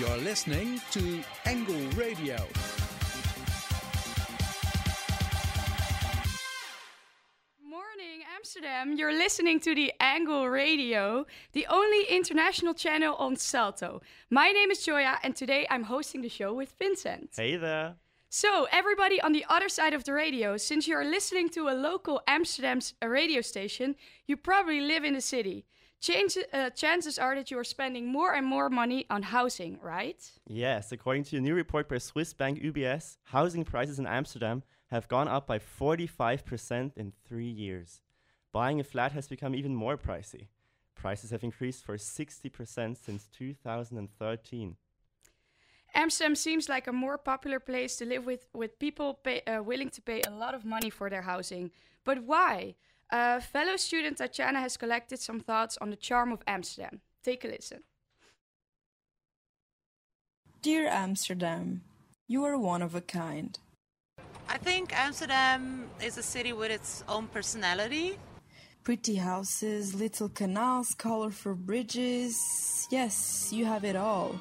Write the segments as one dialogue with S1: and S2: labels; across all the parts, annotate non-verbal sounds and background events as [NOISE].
S1: You're listening to Angle Radio.
S2: Morning, Amsterdam. You're listening to the Angle Radio, the only international channel on Salto. My name is Joya, and today I'm hosting the show with Vincent.
S3: Hey there.
S2: So, everybody on the other side of the radio, since you're listening to a local Amsterdam's radio station, you probably live in the city. Change, uh, chances are that you are spending more and more money on housing, right?
S3: Yes, according to a new report by Swiss bank UBS, housing prices in Amsterdam have gone up by 45% in three years. Buying a flat has become even more pricey. Prices have increased for 60% since 2013.
S2: Amsterdam seems like a more popular place to live with, with people pay, uh, willing to pay a lot of money for their housing. But why? Uh, fellow student Tatiana has collected some thoughts on the charm of Amsterdam. Take a listen.
S4: Dear Amsterdam, you are one of a kind.
S5: I think Amsterdam is a city with its own personality.
S4: Pretty houses, little canals, colorful bridges. Yes, you have it all.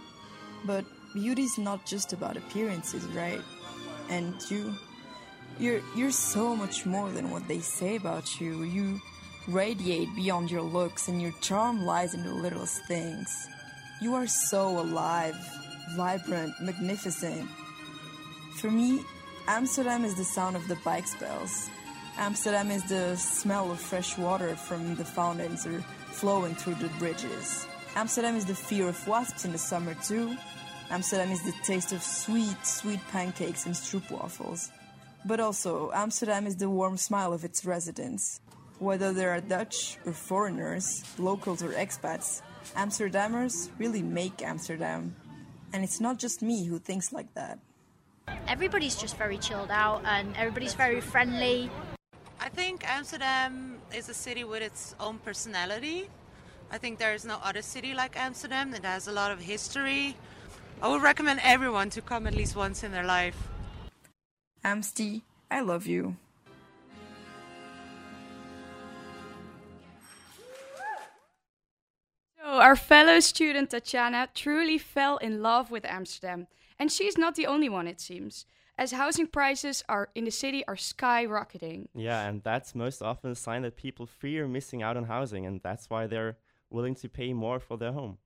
S4: But beauty is not just about appearances, right? And you you're you're so much more than what they say about you. You radiate beyond your looks and your charm lies in the littlest things. You are so alive, vibrant, magnificent. For me, Amsterdam is the sound of the bike bells. Amsterdam is the smell of fresh water from the fountains or flowing through the bridges. Amsterdam is the fear of wasps in the summer too. Amsterdam is the taste of sweet, sweet pancakes and stroopwafels. But also, Amsterdam is the warm smile of its residents. Whether they are Dutch or foreigners, locals or expats, Amsterdammers really make Amsterdam. And it's not just me who thinks like that.
S6: Everybody's just very chilled out and everybody's very friendly.
S5: I think Amsterdam is a city with its own personality. I think there is no other city like Amsterdam that has a lot of history. I would recommend everyone to come at least once in their life.
S4: Amsty, I love you.
S2: So, our fellow student Tatiana truly fell in love with Amsterdam. And she's not the only one, it seems, as housing prices are in the city are skyrocketing.
S3: Yeah, and that's most often a sign that people fear missing out on housing, and that's why they're willing to pay more for their home.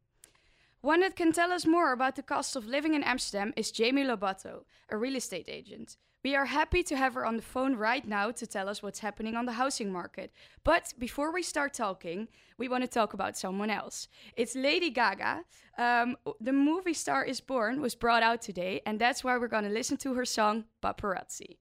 S2: One that can tell us more about the cost of living in Amsterdam is Jamie Lobato, a real estate agent. We are happy to have her on the phone right now to tell us what's happening on the housing market. But before we start talking, we want to talk about someone else. It's Lady Gaga. Um, the movie Star is Born was brought out today, and that's why we're going to listen to her song Paparazzi.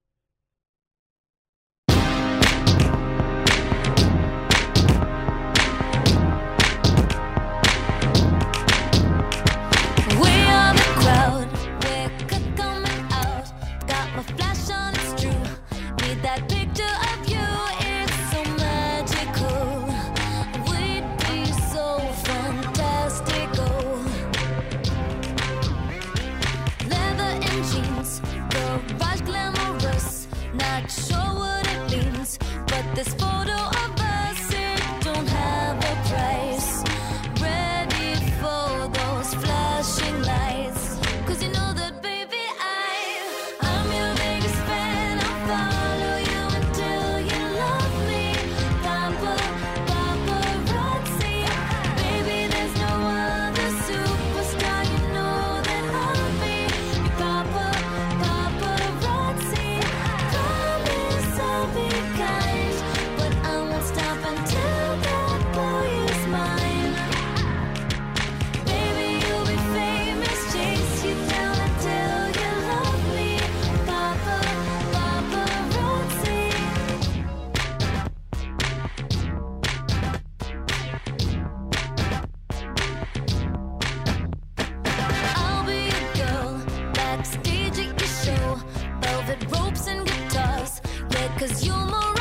S7: Cause you're more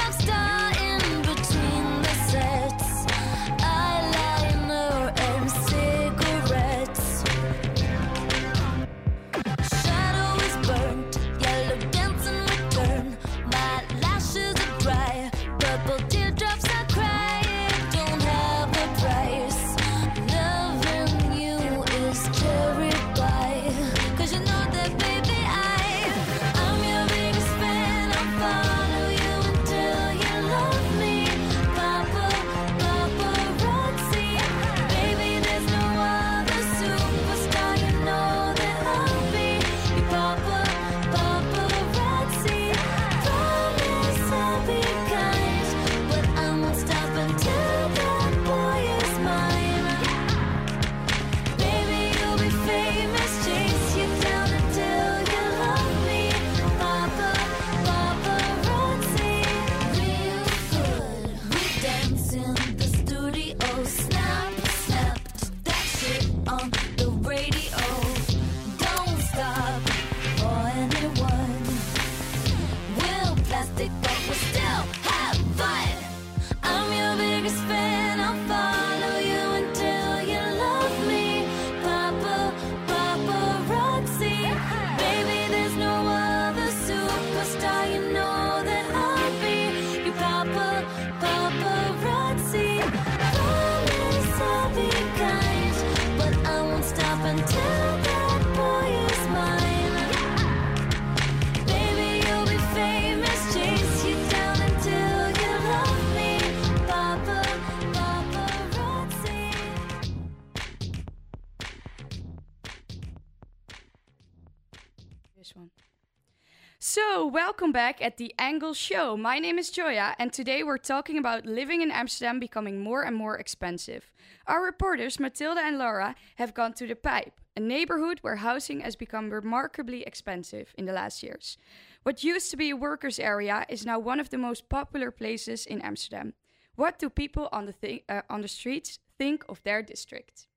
S7: So,
S2: welcome back at the Angle Show. My name is Joya, and today we're talking about living in Amsterdam becoming more and more expensive. Our reporters, Matilda and Laura, have gone to the Pipe, a neighborhood where housing has become remarkably expensive in the last years. What used to be a workers' area is now one of the most popular places in Amsterdam. What do people on the, thi- uh, on the streets think of their district?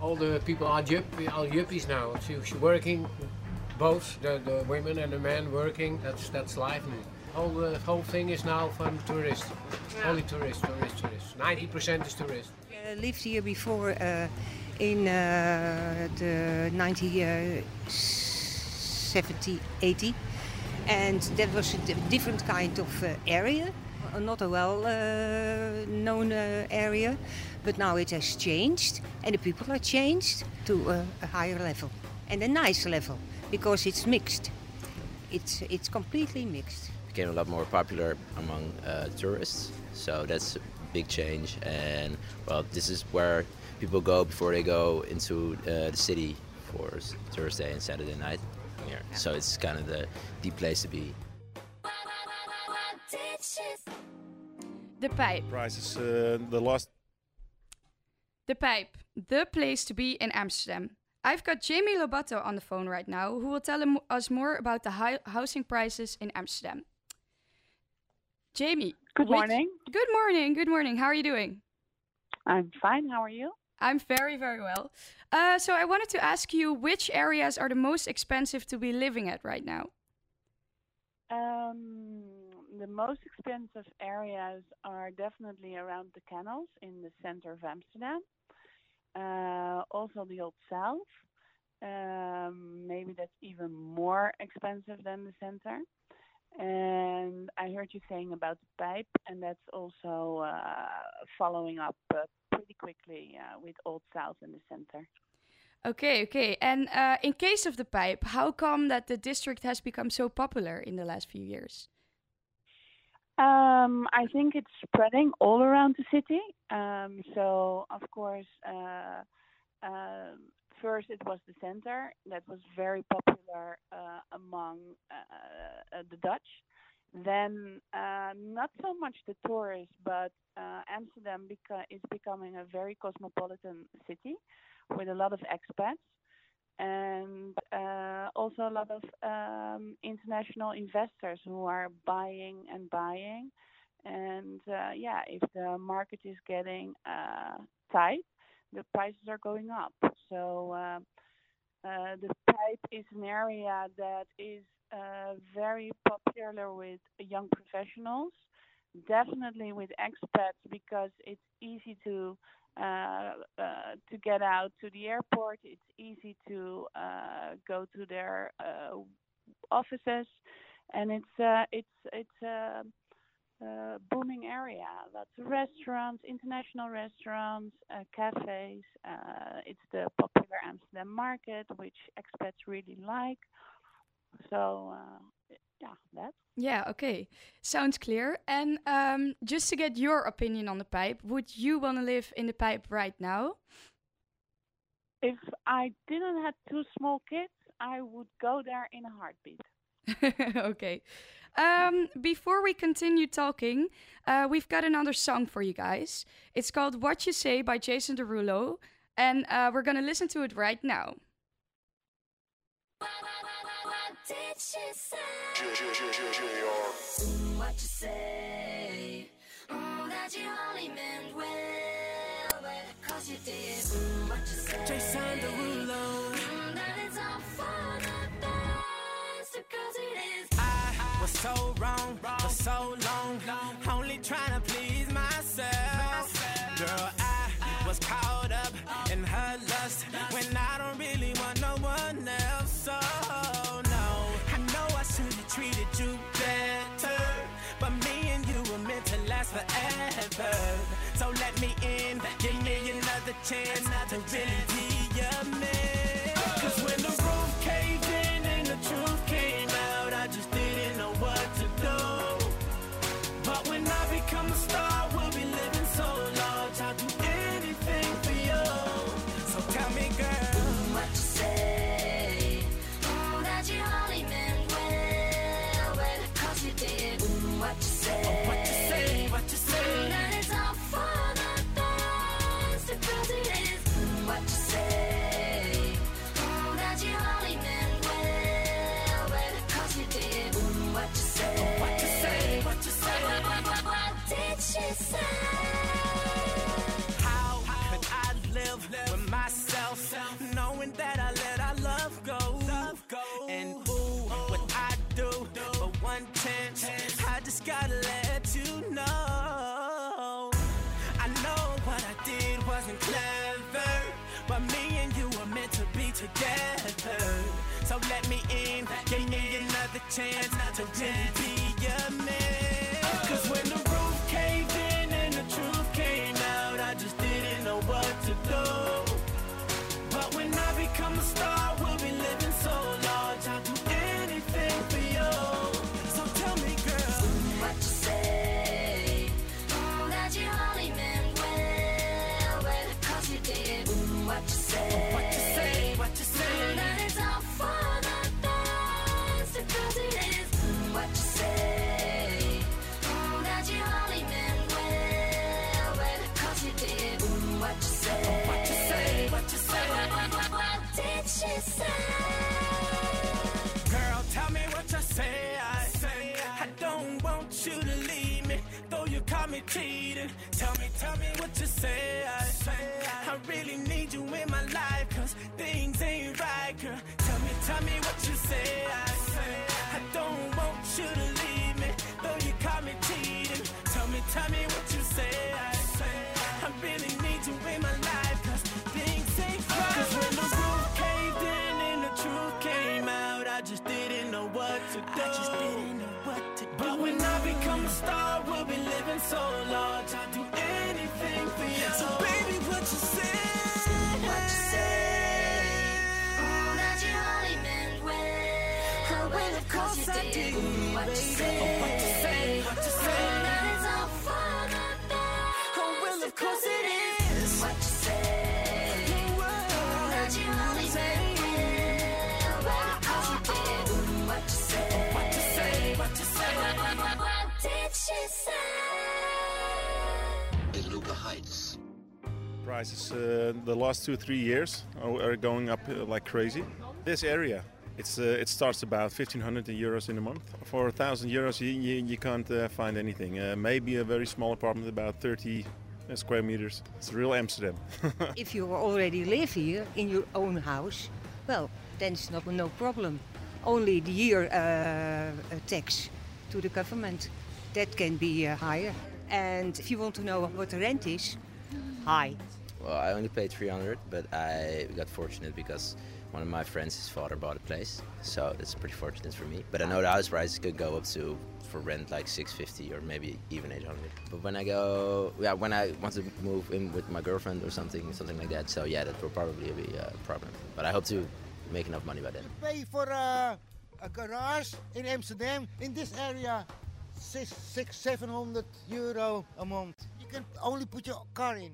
S8: all the people are are yuppies now. She's working, both the, the women and the men working. That's that's life now. Whole the whole thing is now from tourists. Only tourists, tourists, tourists. Ninety percent is tourists.
S9: uh, lived here before uh, in uh, the 1970, 80, and that was a different kind of uh, area, uh, not a well uh, known uh, area, but now it has changed, and the people are changed to uh, a higher level and a nice level because it's mixed. It's it's completely mixed.
S10: became a lot more popular among uh, tourists. So that's a big change. And well, this is where people go before they go into uh, the city for Thursday and Saturday night. Here. So it's kind of the the place to be.
S2: The Pipe.
S11: Prices, uh, the last
S2: The Pipe, the place to be in Amsterdam. I've got Jamie Lobato on the phone right now, who will tell him, us more about the hi- housing prices in Amsterdam. Jamie.
S12: Good
S2: which-
S12: morning.
S2: Good morning. Good morning. How are you doing?
S12: I'm fine. How are you?
S2: I'm very, very well. Uh, so I wanted to ask you which areas are the most expensive to be living at right now?
S12: Um, the most expensive areas are definitely around the canals in the center of Amsterdam. Uh, also the Old South. Um, maybe that's even more expensive than the center. And I heard you saying about the pipe, and that's also uh, following up uh, pretty quickly with Old South in the center.
S2: Okay, okay. And in case of the pipe, how come that the district has become so popular in the last few years?
S12: Um, I think it's spreading all around the city. Um, so, of course, uh, um first it was the center that was very popular uh, among uh, uh, the Dutch. Then, uh, not so much the tourists, but uh, Amsterdam beca- is becoming a very cosmopolitan city with a lot of expats and uh, also a lot of um, international investors who are buying and buying. And uh, yeah, if the market is getting uh, tight, the prices are going up. So the pipe is an area that is very popular with young professionals, definitely with expats because it's easy to to get out to the airport. It's easy to uh, go to their uh, offices, and it's uh, it's it's a, booming area. Lots of restaurants, international restaurants, uh, cafes. Uh, it's the popular Amsterdam market, which expats really like. So uh, yeah, that's.
S2: Yeah, okay. Sounds clear. And um, just to get your opinion on the pipe, would you want to live in the pipe right now?
S12: If I didn't have two small kids, I would go there in a heartbeat. [LAUGHS]
S2: okay. Um, before we continue talking, uh, we've got another song for you guys. It's called What You Say by Jason Derulo, and uh, we're going to listen to it right now.
S7: Did she say? What you say? Oh, that you only meant well. But cause you did mm, what you said.
S13: Jason Derulo.
S7: Mm, that it's all for the best because it is.
S13: I was so wrong for so long, only trying to please myself. Girl, I was caught up in her lust when I don't really chance what
S7: say? what say?
S13: What say?
S7: Oh, well, of course
S13: it is.
S7: What say? Did. What you say? Did she say?
S14: Heights.
S11: Prices uh, the last two three years are, are going up uh, like crazy. This area, it's uh, it starts about 1,500 euros in a month. For 1,000 euros, you, you, you can't uh, find anything. Uh, maybe a very small apartment, about 30 uh, square meters. It's real Amsterdam. [LAUGHS]
S9: if you already live here in your own house, well, then it's not no problem. Only the year uh, uh, tax to the government that can be uh, higher. And if you want to know what the rent is, high.
S10: Well, I only paid 300, but I got fortunate because one of my friends, his father bought a place, so that's pretty fortunate for me. But I know the house prices could go up to for rent like 650 or maybe even 800. But when I go, yeah, when I want to move in with my girlfriend or something, something like that, so yeah, that will probably be a problem. But I hope to make enough money by then.
S15: pay for a, a garage in Amsterdam in this area six, six, seven hundred euro a month. You can only put your car in.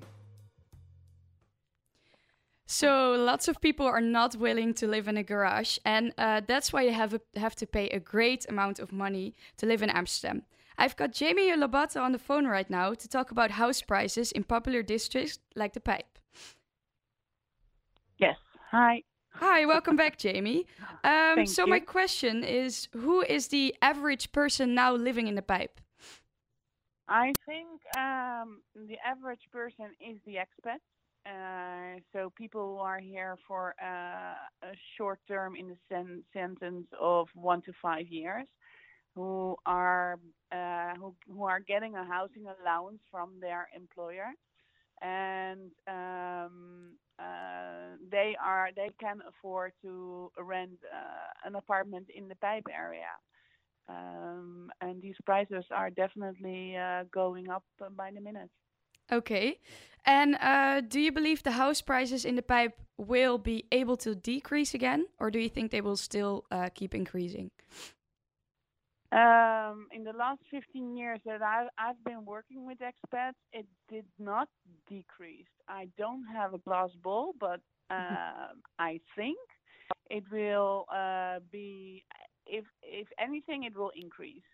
S2: So lots of people are not willing to live in a garage, and uh, that's why you have a, have to pay a great amount of money to live in Amsterdam. I've got Jamie Lobato on the phone right now to talk about house prices in popular districts like the Pipe.
S12: Yes. Hi.
S2: Hi, welcome back, Jamie. [LAUGHS] Um, so
S12: you.
S2: my question is, who is the average person now living in the Pipe?
S12: I think um, the average person is the expat. Uh, so people who are here for uh, a short term in the sen- sentence of one to five years, who are uh, who, who are getting a housing allowance from their employer, and um, uh, they are they can afford to rent uh, an apartment in the Pijp area. Um, and these prices are definitely going up by the minute.
S2: Okay. And uh, do you believe the house prices in the pipe will be able to decrease again, or do you think they will still uh, keep increasing?
S12: Um, in the last 15 years that I've, I've been working with expats, it did not decrease. I don't have a glass ball, but um, I think it will uh, be, if if anything, it will increase.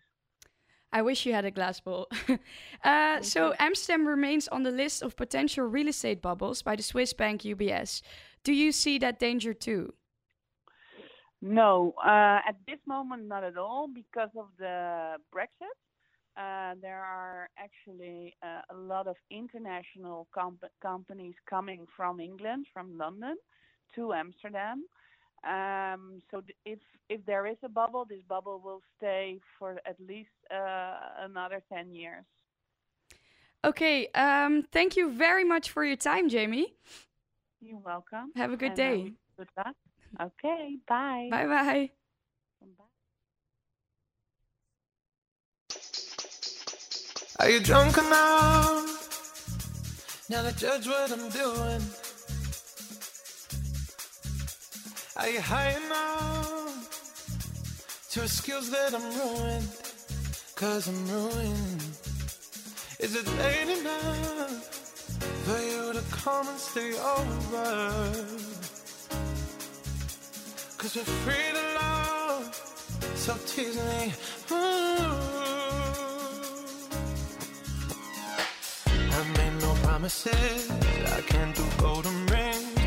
S2: I wish you had a glass ball. [LAUGHS] uh, so Amsterdam remains on the list of potential real estate bubbles by the Swiss bank UBS. Do you see that danger too?
S12: No, uh, at this moment, not at all because of the Brexit. Uh, there are actually uh, a lot of international comp- companies coming from England, from London, to Amsterdam. Um, so th- if if there is a bubble, this bubble will stay for at least uh, another ten years.
S2: Okay, um, thank you very much for your time, Jamie.
S12: You're welcome.
S2: Have a good
S12: and,
S2: day.
S12: good luck. Okay, bye.
S2: Bye bye.
S14: Are you drunk enough? Now to judge what I'm doing. Are you high enough to excuse that I'm ruined? Cause I'm ruined. Is it late enough for you to come and stay over? Cause we're free to love, so tease me. Ooh. I made no promises. I can't do golden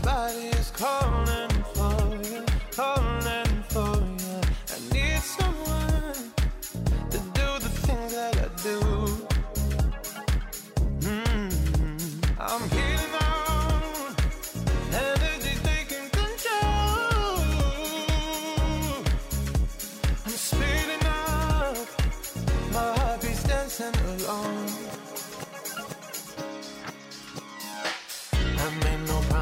S14: Body is calling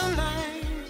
S14: Cause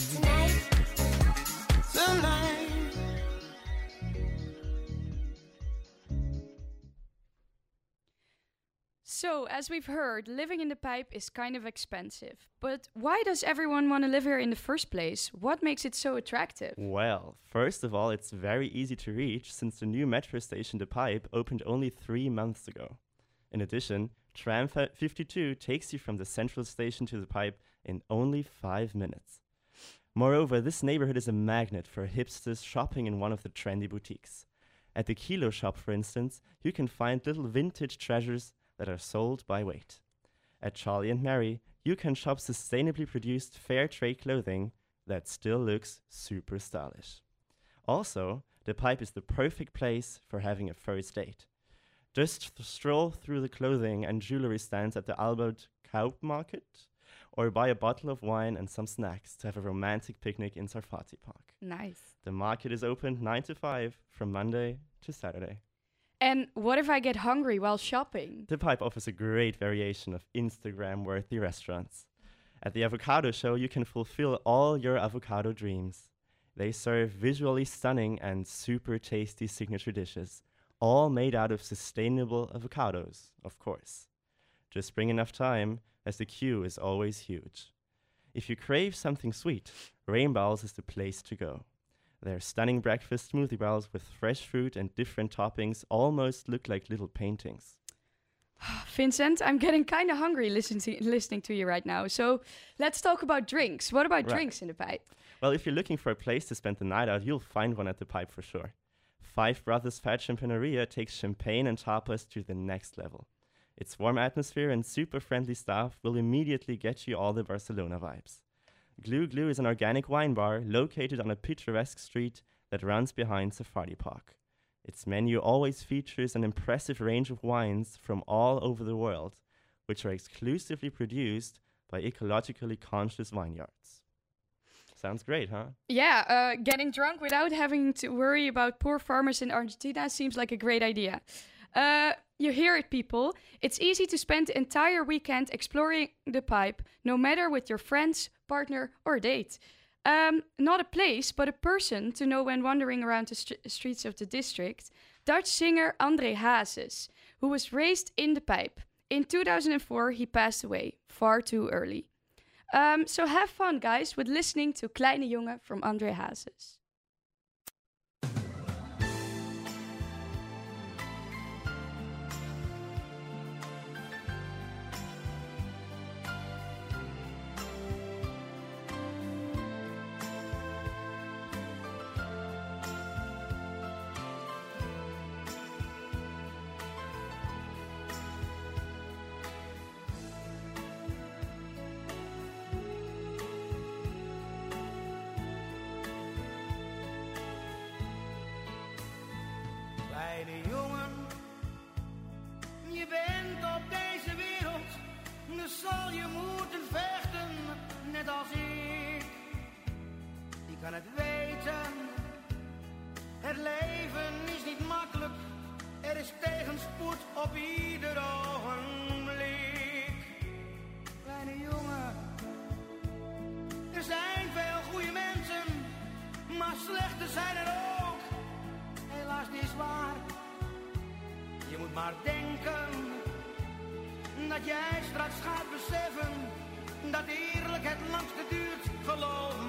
S2: So, as we've heard, living in the pipe is kind of expensive. But why does everyone want to live here in the first place? What makes it so attractive?
S3: Well, first of all, it's very easy to reach since the new metro station The Pipe opened only three months ago. In addition, Tram 52 takes you from the central station to The Pipe in only five minutes. Moreover, this neighborhood is a magnet for hipsters shopping in one of the trendy boutiques. At the Kilo shop, for instance, you can find little vintage treasures that are sold by weight. At Charlie and Mary, you can shop sustainably produced fair trade clothing that still looks super stylish. Also, the pipe is the perfect place for having a first date. Just stroll through the clothing and jewelry stands at the Albert Cuyp Market, or buy a bottle of wine and some snacks to have a romantic picnic in Sarphati Park.
S2: Nice.
S3: The market is open 9 to 5 from Monday to Saturday.
S2: And what if I get hungry while shopping?
S3: The Pipe offers a great variation of Instagram worthy restaurants. At the Avocado Show, you can fulfill all your avocado dreams. They serve visually stunning and super tasty signature dishes, all made out of sustainable avocados, of course. Just bring enough time, as the queue is always huge. If you crave something sweet, Rainbows is the place to go. Their stunning breakfast smoothie bowls with fresh fruit and different toppings almost look like little paintings. [SIGHS]
S2: Vincent, I'm getting kind of hungry listening to, listening to you right now. So let's talk about drinks. What about
S3: Right.
S2: drinks in the pipe?
S3: Well, if you're looking for a place to spend the night out, you'll find one at the pipe for sure. Five Brothers Fat Champagneria takes champagne and tapas to the next level. Its warm atmosphere and super friendly staff will immediately get you all the Barcelona vibes. Glou Glou is an organic wine bar located on a picturesque street that runs behind Sarphati Park. Its menu always features an impressive range of wines from all over the world, which are exclusively produced by ecologically conscious vineyards. Sounds great, huh?
S2: Yeah, uh, getting drunk without having to worry about poor farmers in Argentina seems like a great idea. Uh, you hear it, people. It's easy to spend the entire weekend exploring the pipe, no matter with your friends, partner, or date. Um, not a place, but a person to know when wandering around the str- streets of the district. Dutch singer André Hazes, who was raised in the pipe. In 2004, he passed away far too early. Um, so have fun, guys, with listening to Kleine Jongen from André Hazes.
S16: Kleine jongen, je bent op deze wereld, dus zal je moeten vechten, net als ik. Je kan het weten, het leven is niet makkelijk, er is tegenspoed op ieder ogenblik. Maar denken dat jij straks gaat beseffen dat eerlijk het langste duurt, geloof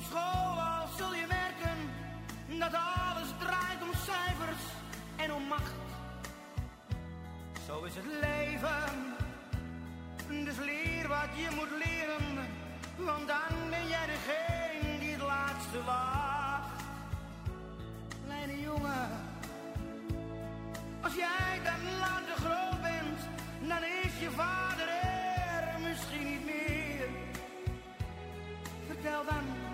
S16: op school al zul je merken dat alles macht. Zo is het leven. Dus leer wat je moet leren, want dan ben jij degene die het laatste wacht. Kleine jongen, als jij dan later groot bent, dan is je vader er misschien niet meer. Vertel dan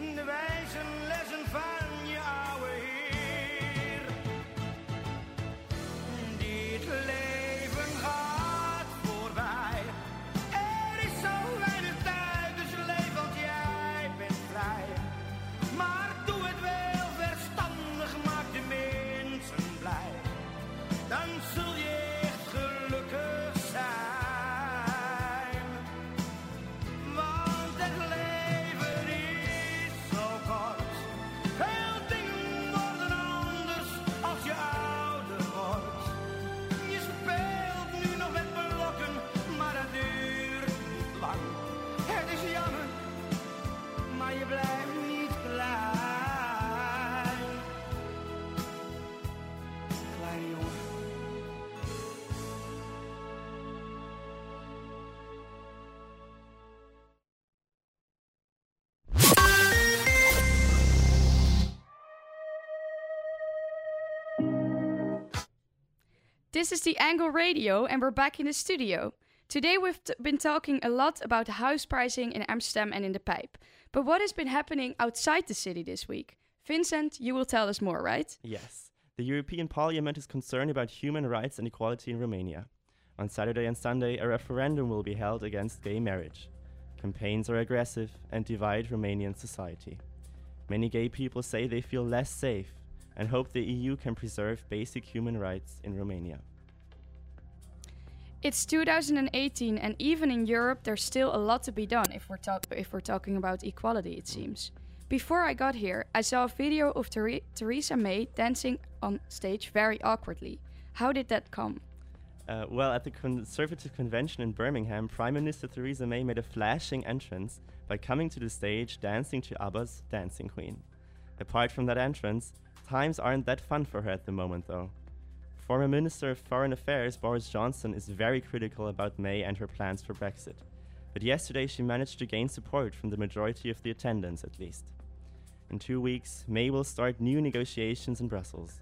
S16: de wijze lessen van je oude heer. Dit leven gaat voorbij. Er is zo weinig tijd, dus leef als jij bent vrij. Maar doe het wel verstandig, maak de mensen blij. Dan
S2: This is the Angle Radio, and we're back in the studio. Today we've t- been talking a lot about house pricing in Amsterdam and in the Pipe. But what has been happening outside the city this week? Vincent, you will tell us more, right?
S3: Yes. The European Parliament is concerned about human rights and equality in Romania. On Saturday and Sunday, a referendum will be held against gay marriage. Campaigns are aggressive and divide Romanian society. Many gay people say they feel less safe and hope the EU can preserve basic human rights in Romania.
S2: It's 2018, and even in Europe, there's still a lot to be done if we're, talk- if we're talking about equality, it seems. Before I got here, I saw a video of Ther- Theresa May dancing on stage very awkwardly. How did that come?
S3: Uh, well, at the Conservative Convention in Birmingham, Prime Minister Theresa May made a flashing entrance by coming to the stage dancing to ABBA's Dancing Queen. Apart from that entrance, times aren't that fun for her at the moment, though. Former Minister of Foreign Affairs Boris Johnson is very critical about May and her plans for Brexit. But yesterday she managed to gain support from the majority of the attendance at least. In two weeks, May will start new negotiations in Brussels.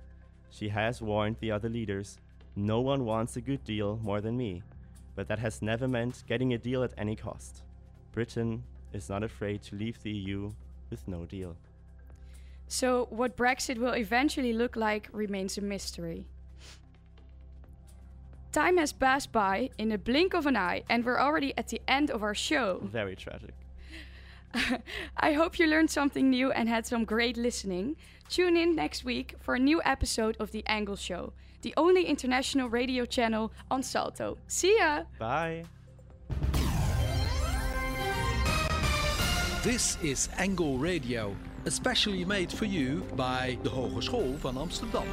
S3: She has warned the other leaders no one wants a good deal more than me, but that has never meant getting a deal at any cost. Britain is not afraid to leave the EU with no deal.
S2: So, what Brexit will eventually look like remains a mystery. Time has passed by in a blink of an eye, and we're already at the end of our show.
S3: Very tragic. [LAUGHS]
S2: I hope you learned something new and had some great listening. Tune in next week for a new episode of The Angle Show, the only international radio channel on Salto. See ya!
S3: Bye.
S1: This is Angle Radio, especially made for you by de Hogeschool van Amsterdam.